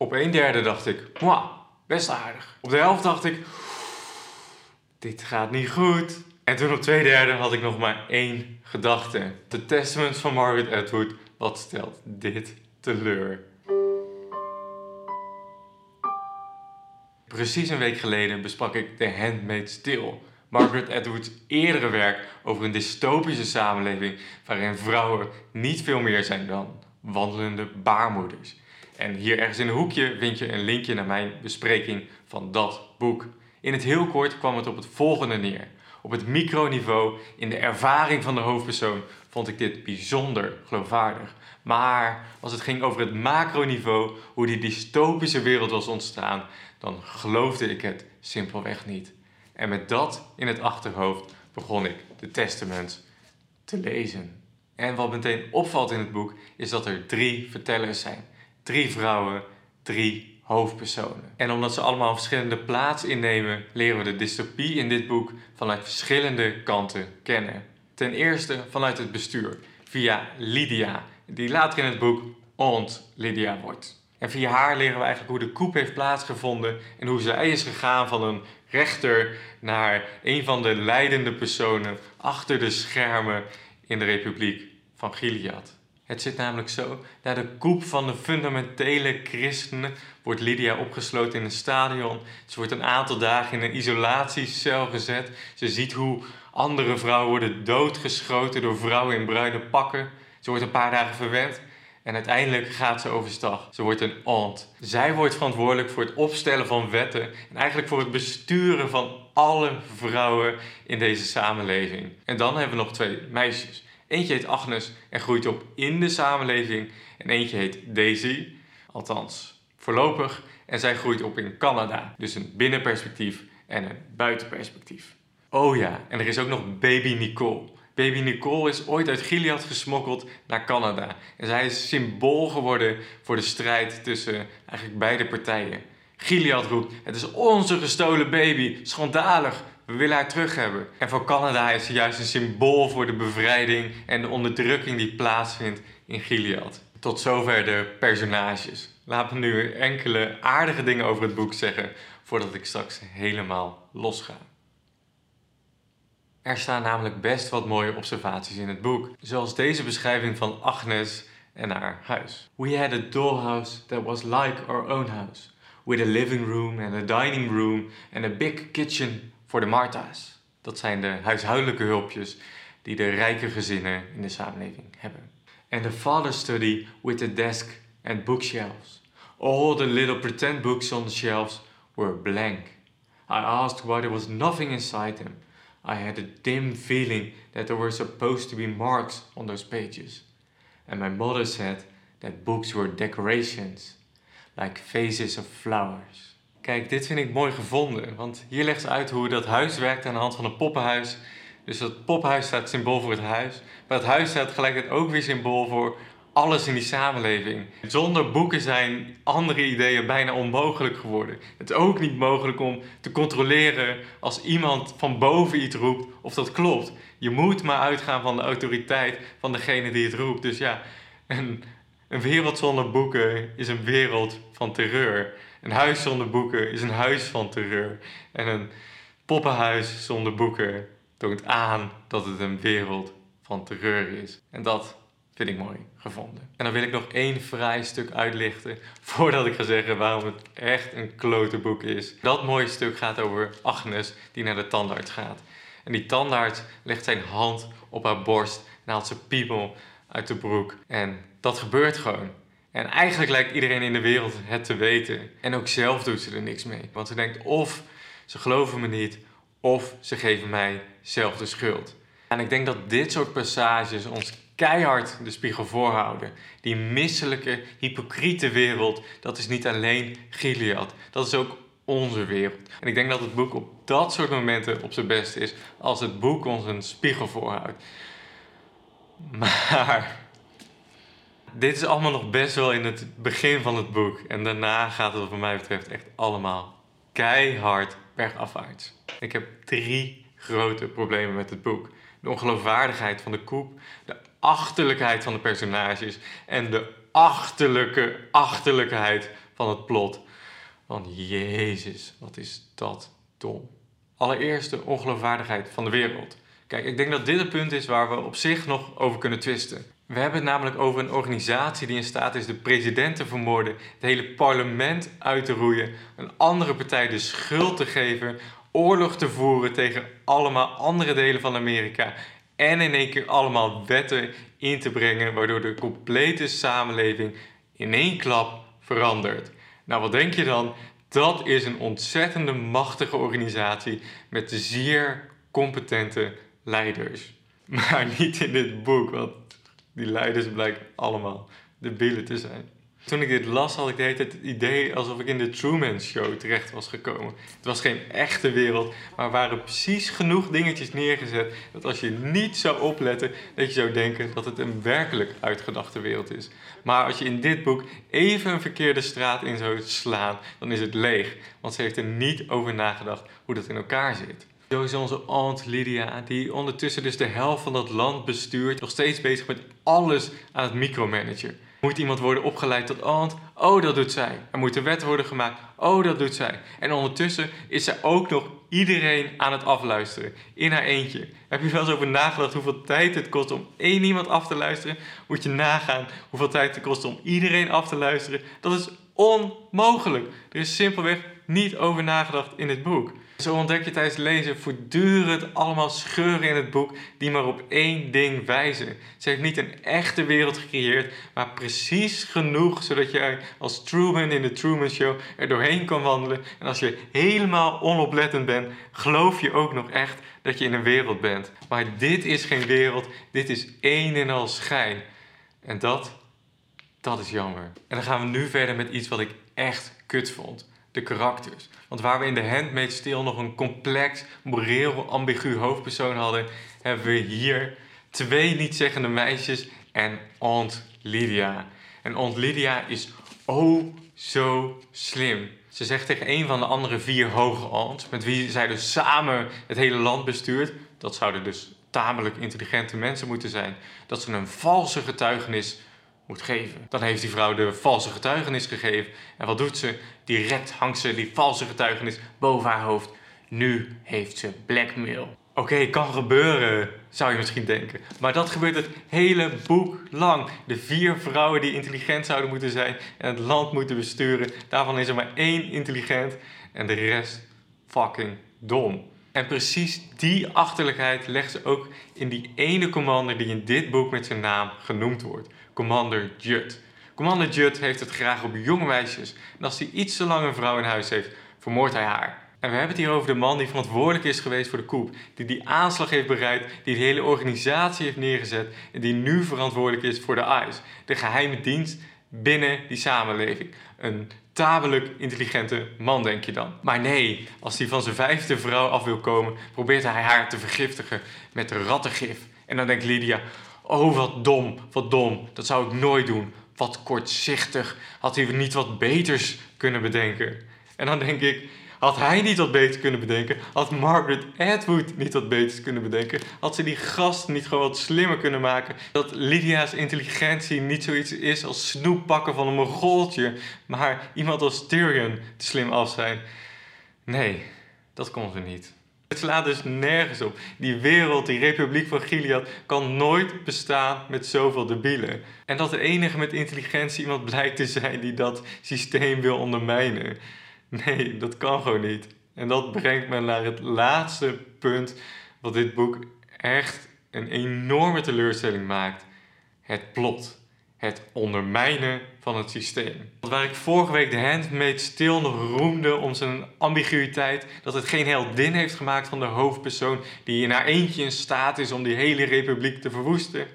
Op een derde dacht ik, mwah, best aardig. Op de helft dacht ik, dit gaat niet goed. En toen op twee derde had ik nog maar één gedachte. The Testament van Margaret Atwood, wat stelt dit teleur? Precies een week geleden besprak ik The Handmaid's Tale. Margaret Atwood's eerdere werk over een dystopische samenleving waarin vrouwen niet veel meer zijn dan wandelende baarmoeders. En hier ergens in een hoekje vind je een linkje naar mijn bespreking van dat boek. In het heel kort kwam het op het volgende neer. Op het microniveau, in de ervaring van de hoofdpersoon, vond ik dit bijzonder geloofwaardig. Maar als het ging over het macroniveau, hoe die dystopische wereld was ontstaan, dan geloofde ik het simpelweg niet. En met dat in het achterhoofd begon ik de Testament te lezen. En wat meteen opvalt in het boek is dat er drie vertellers zijn. Drie vrouwen, drie hoofdpersonen. En omdat ze allemaal verschillende plaats innemen, leren we de dystopie in dit boek vanuit verschillende kanten kennen. Ten eerste vanuit het bestuur, via Lydia, die later in het boek Aunt Lydia wordt. En via haar leren we eigenlijk hoe de koep heeft plaatsgevonden en hoe zij is gegaan van een rechter naar een van de leidende personen achter de schermen in de Republiek van Gilead. Het zit namelijk zo, na de koep van de fundamentele christenen wordt Lydia opgesloten in een stadion. Ze wordt een aantal dagen in een isolatiecel gezet. Ze ziet hoe andere vrouwen worden doodgeschoten door vrouwen in bruine pakken. Ze wordt een paar dagen verwend en uiteindelijk gaat ze overstag. Ze wordt een aunt. Zij wordt verantwoordelijk voor het opstellen van wetten en eigenlijk voor het besturen van alle vrouwen in deze samenleving. En dan hebben we nog twee meisjes. Eentje heet Agnes en groeit op in de samenleving. En eentje heet Daisy, althans voorlopig. En zij groeit op in Canada. Dus een binnenperspectief en een buitenperspectief. Oh ja, en er is ook nog baby Nicole. Baby Nicole is ooit uit Gilead gesmokkeld naar Canada. En zij is symbool geworden voor de strijd tussen eigenlijk beide partijen. Gilead roept: Het is onze gestolen baby, schandalig, we willen haar terug hebben. En voor Canada is ze juist een symbool voor de bevrijding en de onderdrukking die plaatsvindt in Gilead. Tot zover de personages. Laat me nu enkele aardige dingen over het boek zeggen voordat ik straks helemaal los ga. Er staan namelijk best wat mooie observaties in het boek, zoals deze beschrijving van Agnes en haar huis. We had a dollhouse that was like our own house, with a living room and a dining room and a big kitchen for the Martha's. Dat zijn de huishoudelijke hulpjes die de rijke gezinnen in de samenleving hebben. And the father study with a desk and bookshelves. All the little pretend books on the shelves were blank. I asked why there was nothing inside them. I had a dim feeling that there were supposed to be marks on those pages. And my mother said that books were decorations, like vases of flowers. Kijk, dit vind ik mooi gevonden, want hier legt ze uit hoe dat huis werkt aan de hand van een poppenhuis. Dus dat poppenhuis staat symbool voor het huis, maar het huis staat gelijkertijd ook weer symbool voor alles in die samenleving. Zonder boeken zijn andere ideeën bijna onmogelijk geworden. Het is ook niet mogelijk om te controleren als iemand van boven iets roept of dat klopt. Je moet maar uitgaan van de autoriteit van degene die het roept. Dus ja, een, een wereld zonder boeken is een wereld van terreur. Een huis zonder boeken is een huis van terreur. En een poppenhuis zonder boeken toont aan dat het een wereld van terreur is. En dat vind ik mooi gevonden. En dan wil ik nog één vrij stuk uitlichten voordat ik ga zeggen waarom het echt een klote boek is. Dat mooie stuk gaat over Agnes die naar de tandarts gaat. En die tandarts legt zijn hand op haar borst en haalt ze piemel uit de broek. En dat gebeurt gewoon. En eigenlijk lijkt iedereen in de wereld het te weten. En ook zelf doet ze er niks mee. Want ze denkt of ze geloven me niet, of ze geven mij zelf de schuld. En ik denk dat dit soort passages ons keihard de spiegel voorhouden. Die misselijke, hypocriete wereld, dat is niet alleen Gilead. Dat is ook onze wereld. En ik denk dat het boek op dat soort momenten op zijn best is als het boek ons een spiegel voorhoudt. Maar dit is allemaal nog best wel in het begin van het boek. En daarna gaat het wat mij betreft echt allemaal keihard bergafwaarts. Ik heb drie grote problemen met het boek. De ongeloofwaardigheid van de koep, de achterlijkheid van de personages en de achterlijke achterlijkheid van het plot. Want jezus, wat is dat dom. Allereerst de ongeloofwaardigheid van de wereld. Kijk, ik denk dat dit het punt is waar we op zich nog over kunnen twisten. We hebben het namelijk over een organisatie die in staat is de president te vermoorden, het hele parlement uit te roeien, een andere partij de schuld te geven, oorlog te voeren tegen allemaal andere delen van Amerika en in één keer allemaal wetten in te brengen waardoor de complete samenleving in één klap verandert. Nou, wat denk je dan? Dat is een ontzettende machtige organisatie met zeer competente leiders. Maar niet in dit boek, want die leiders blijken allemaal de billen te zijn. Toen ik dit las, had ik de hele tijd het idee alsof ik in de Truman Show terecht was gekomen. Het was geen echte wereld, maar waren precies genoeg dingetjes neergezet dat als je niet zou opletten, dat je zou denken dat het een werkelijk uitgedachte wereld is. Maar als je in dit boek even een verkeerde straat in zou slaan, dan is het leeg, want ze heeft er niet over nagedacht hoe dat in elkaar zit. Zo is onze aunt Lydia, die ondertussen dus de helft van dat land bestuurt, nog steeds bezig met alles aan het micromanagen. Moet iemand worden opgeleid tot aunt? Oh, dat doet zij. Er moet een wet worden gemaakt. Oh, dat doet zij. En ondertussen is zij ook nog iedereen aan het afluisteren. In haar eentje. Heb je wel eens over nagedacht hoeveel tijd het kost om één iemand af te luisteren? Moet je nagaan hoeveel tijd het kost om iedereen af te luisteren? Dat is onmogelijk. Er is simpelweg niet over nagedacht in het boek. Zo ontdek je tijdens lezen voortdurend allemaal scheuren in het boek die maar op één ding wijzen. Ze heeft niet een echte wereld gecreëerd, maar precies genoeg zodat jij als Truman in de Truman Show er doorheen kan wandelen. En als je helemaal onoplettend bent, geloof je ook nog echt dat je in een wereld bent. Maar dit is geen wereld, dit is één en al schijn. En dat, dat is jammer. En dan gaan we nu verder met iets wat ik echt kut vond de karakters. Want waar we in de Handmaid's Tale nog een complex, moreel ambigu hoofdpersoon hadden, hebben we hier twee niet-zeggende meisjes en Aunt Lydia. En Aunt Lydia is oh zo slim. Ze zegt tegen een van de andere vier hoge aunts, met wie zij dus samen het hele land bestuurt, dat zouden dus tamelijk intelligente mensen moeten zijn, dat ze een valse getuigenis Dan heeft die vrouw de valse getuigenis gegeven. En wat doet ze? Direct hangt ze die valse getuigenis boven haar hoofd. Nu heeft ze blackmail. Oké, kan gebeuren, zou je misschien denken. Maar dat gebeurt het hele boek lang. De vier vrouwen die intelligent zouden moeten zijn en het land moeten besturen. Daarvan is er maar één intelligent en de rest fucking dom. En precies die achterlijkheid legt ze ook in die ene commander die in dit boek met zijn naam genoemd wordt. Commander Judd. Commander Judd heeft het graag op jonge meisjes. En als hij iets te lang een vrouw in huis heeft, vermoordt hij haar. En we hebben het hier over de man die verantwoordelijk is geweest voor de coup. Die die aanslag heeft bereid, die de hele organisatie heeft neergezet. En die nu verantwoordelijk is voor de ICE. De geheime dienst binnen die samenleving. Een tamelijk intelligente man, denk je dan. Maar nee, als hij van zijn vijfde vrouw af wil komen, probeert hij haar te vergiftigen met rattengif. En dan denkt Lydia, oh wat dom, wat dom, dat zou ik nooit doen. Wat kortzichtig, had hij niet wat beters kunnen bedenken. En dan denk ik, had hij niet wat beter kunnen bedenken? Had Margaret Atwood niet wat beters kunnen bedenken? Had ze die gast niet gewoon wat slimmer kunnen maken? Dat Lydia's intelligentie niet zoiets is als snoep pakken van een mogoltje, maar iemand als Tyrion te slim af zijn? Nee, dat kon ze niet. Het slaat dus nergens op. Die wereld, die republiek van Gilead, kan nooit bestaan met zoveel debielen. En dat de enige met intelligentie iemand blijkt te zijn die dat systeem wil ondermijnen. Nee, dat kan gewoon niet. En dat brengt me naar het laatste punt wat dit boek echt een enorme teleurstelling maakt. Het plot. Het ondermijnen van het systeem. Waar ik vorige week de Handmaid stil nog roemde om zijn ambiguïteit, dat het geen heldin heeft gemaakt van de hoofdpersoon die in haar eentje in staat is om die hele republiek te verwoesten,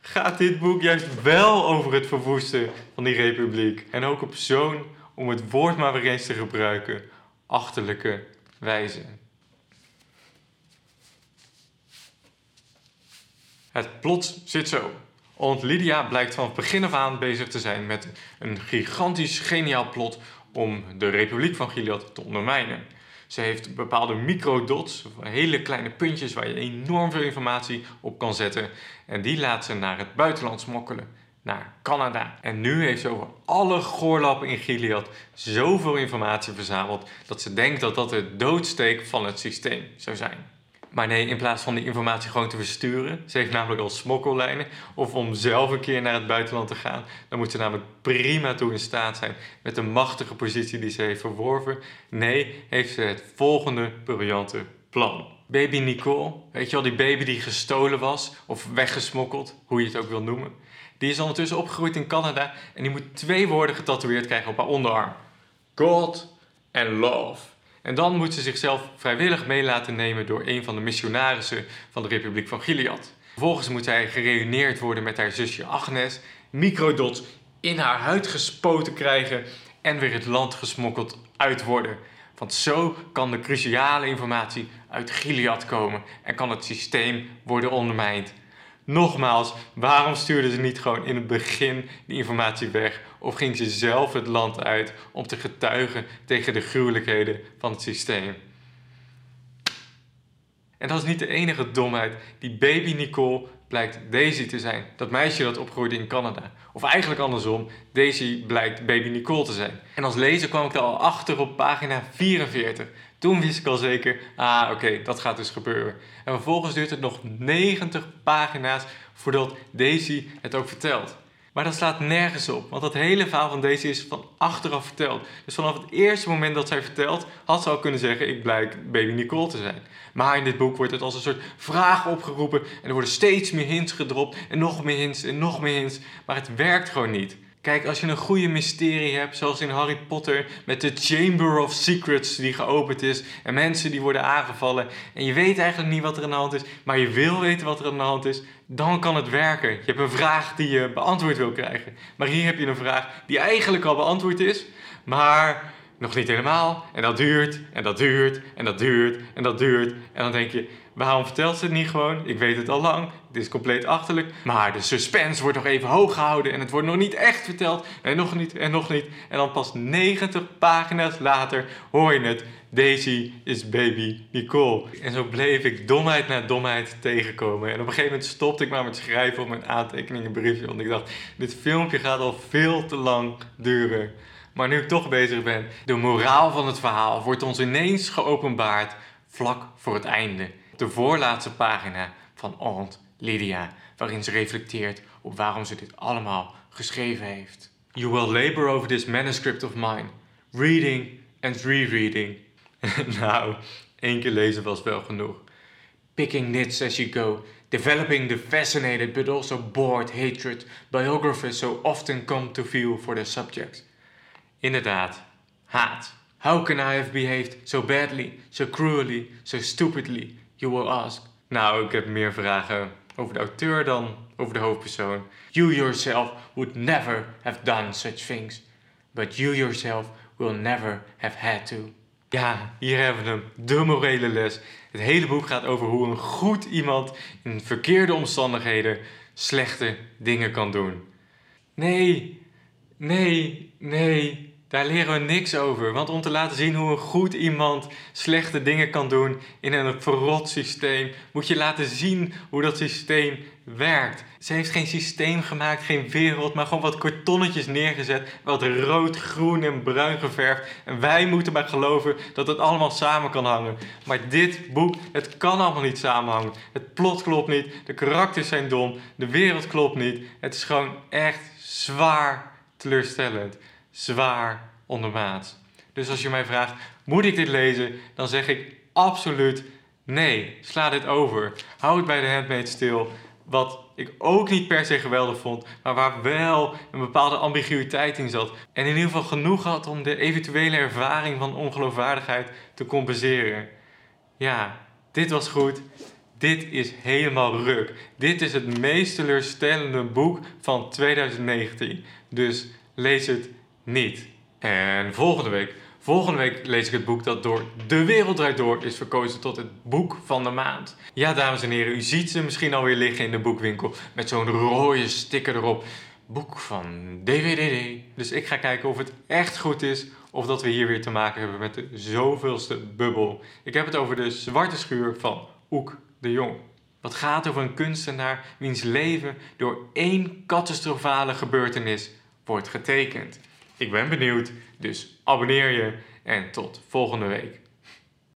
gaat dit boek juist wel over het verwoesten van die republiek. En ook op zo'n om het woord maar weer eens te gebruiken, achterlijke wijze. Het plot zit zo. Want Lydia blijkt van het begin af aan bezig te zijn met een gigantisch geniaal plot om de Republiek van Gilead te ondermijnen. Ze heeft bepaalde microdots, hele kleine puntjes waar je enorm veel informatie op kan zetten. En die laat ze naar het buitenland smokkelen. naar Canada. En nu heeft ze over alle goorlappen in Gilead zoveel informatie verzameld dat ze denkt dat dat de doodsteek van het systeem zou zijn. Maar nee, in plaats van die informatie gewoon te versturen, ze heeft namelijk al smokkellijnen, of om zelf een keer naar het buitenland te gaan, dan moet ze namelijk prima toe in staat zijn met de machtige positie die ze heeft verworven. Nee, heeft ze het volgende briljante plan. Baby Nicole, weet je wel, die baby die gestolen was of weggesmokkeld, hoe je het ook wil noemen. Die is ondertussen opgegroeid in Canada en die moet twee woorden getatoeëerd krijgen op haar onderarm. God en love. En dan moet ze zichzelf vrijwillig mee laten nemen door een van de missionarissen van de Republiek van Gilead. Vervolgens moet zij gereuneerd worden met haar zusje Agnes, microdots in haar huid gespoten krijgen en weer het land gesmokkeld uit worden. Want zo kan de cruciale informatie uit Gilead komen en kan het systeem worden ondermijnd. Nogmaals, waarom stuurde ze niet gewoon in het begin die informatie weg? Of ging ze zelf het land uit om te getuigen tegen de gruwelijkheden van het systeem? En dat is niet de enige domheid. Die baby Nicole blijkt Daisy te zijn. Dat meisje dat opgroeide in Canada. Of eigenlijk andersom, Daisy blijkt baby Nicole te zijn. En als lezer kwam ik er al achter op pagina 44. Toen wist ik al zeker, ah oké, dat gaat dus gebeuren. En vervolgens duurt het nog 90 pagina's voordat Daisy het ook vertelt. Maar dat slaat nergens op, want dat hele verhaal van Daisy is van achteraf verteld. Dus vanaf het eerste moment dat zij vertelt, had ze al kunnen zeggen: Ik blijk baby Nicole te zijn. Maar in dit boek wordt het als een soort vraag opgeroepen en er worden steeds meer hints gedropt en nog meer hints en nog meer hints. Maar het werkt gewoon niet. Kijk, als je een goede mysterie hebt, zoals in Harry Potter, met de Chamber of Secrets die geopend is en mensen die worden aangevallen en je weet eigenlijk niet wat er aan de hand is, maar je wil weten wat er aan de hand is, dan kan het werken. Je hebt een vraag die je beantwoord wil krijgen. Maar hier heb je een vraag die eigenlijk al beantwoord is, maar nog niet helemaal. En dat duurt, en dat duurt, en dat duurt, en dat duurt. En dan denk je, waarom vertelt ze het niet gewoon? Ik weet het al lang, het is compleet achterlijk. Maar de suspense wordt nog even hoog gehouden en het wordt nog niet echt verteld. En nog niet, en nog niet. En dan pas 90 pagina's later hoor je het. Daisy is baby Nicole. En zo bleef ik domheid na domheid tegenkomen. En op een gegeven moment stopte ik maar met schrijven op mijn aantekeningenbriefje. Want ik dacht, dit filmpje gaat al veel te lang duren. Maar nu ik toch bezig ben, de moraal van het verhaal wordt ons ineens geopenbaard vlak voor het einde. De voorlaatste pagina van Aunt Lydia, waarin ze reflecteert op waarom ze dit allemaal geschreven heeft. You will labor over this manuscript of mine, reading and rereading. nou, één keer lezen was wel genoeg. Picking nits as you go, developing the fascinated but also bored hatred biographers so often come to feel for their subjects. Inderdaad, haat. How can I have behaved so badly, so cruelly, so stupidly, you will ask. Nou, ik heb meer vragen over de auteur dan over de hoofdpersoon. You yourself would never have done such things. But you yourself will never have had to. Ja, hier hebben we hem. De morele les. Het hele boek gaat over hoe een goed iemand in verkeerde omstandigheden slechte dingen kan doen. Nee, nee, nee. Daar leren we niks over. Want om te laten zien hoe een goed iemand slechte dingen kan doen in een verrot systeem, moet je laten zien hoe dat systeem werkt. Ze heeft geen systeem gemaakt, geen wereld, maar gewoon wat kartonnetjes neergezet, wat rood, groen en bruin geverfd. En wij moeten maar geloven dat het allemaal samen kan hangen. Maar dit boek, het kan allemaal niet samenhangen. Het plot klopt niet, de karakters zijn dom, de wereld klopt niet. Het is gewoon echt zwaar teleurstellend zwaar ondermaat. Dus als je mij vraagt, moet ik dit lezen? Dan zeg ik absoluut nee. Sla dit over. Hou het bij de handmade stil. Wat ik ook niet per se geweldig vond, maar waar wel een bepaalde ambiguïteit in zat. En in ieder geval genoeg had om de eventuele ervaring van ongeloofwaardigheid te compenseren. Ja, dit was goed. Dit is helemaal ruk. Dit is het meest teleurstellende boek van 2019. Dus lees het niet. En volgende week, volgende week lees ik het boek dat door De Wereld Draait Door is verkozen tot het boek van de maand. Ja, dames en heren, u ziet ze misschien alweer liggen in de boekwinkel met zo'n rode sticker erop. Boek van DVDD. Dus ik ga kijken of het echt goed is of dat we hier weer te maken hebben met de zoveelste bubbel. Ik heb het over de zwarte schuur van Oek de Jong. wat gaat over een kunstenaar wiens leven door één catastrofale gebeurtenis wordt getekend. Ik ben benieuwd, dus abonneer je en tot volgende week.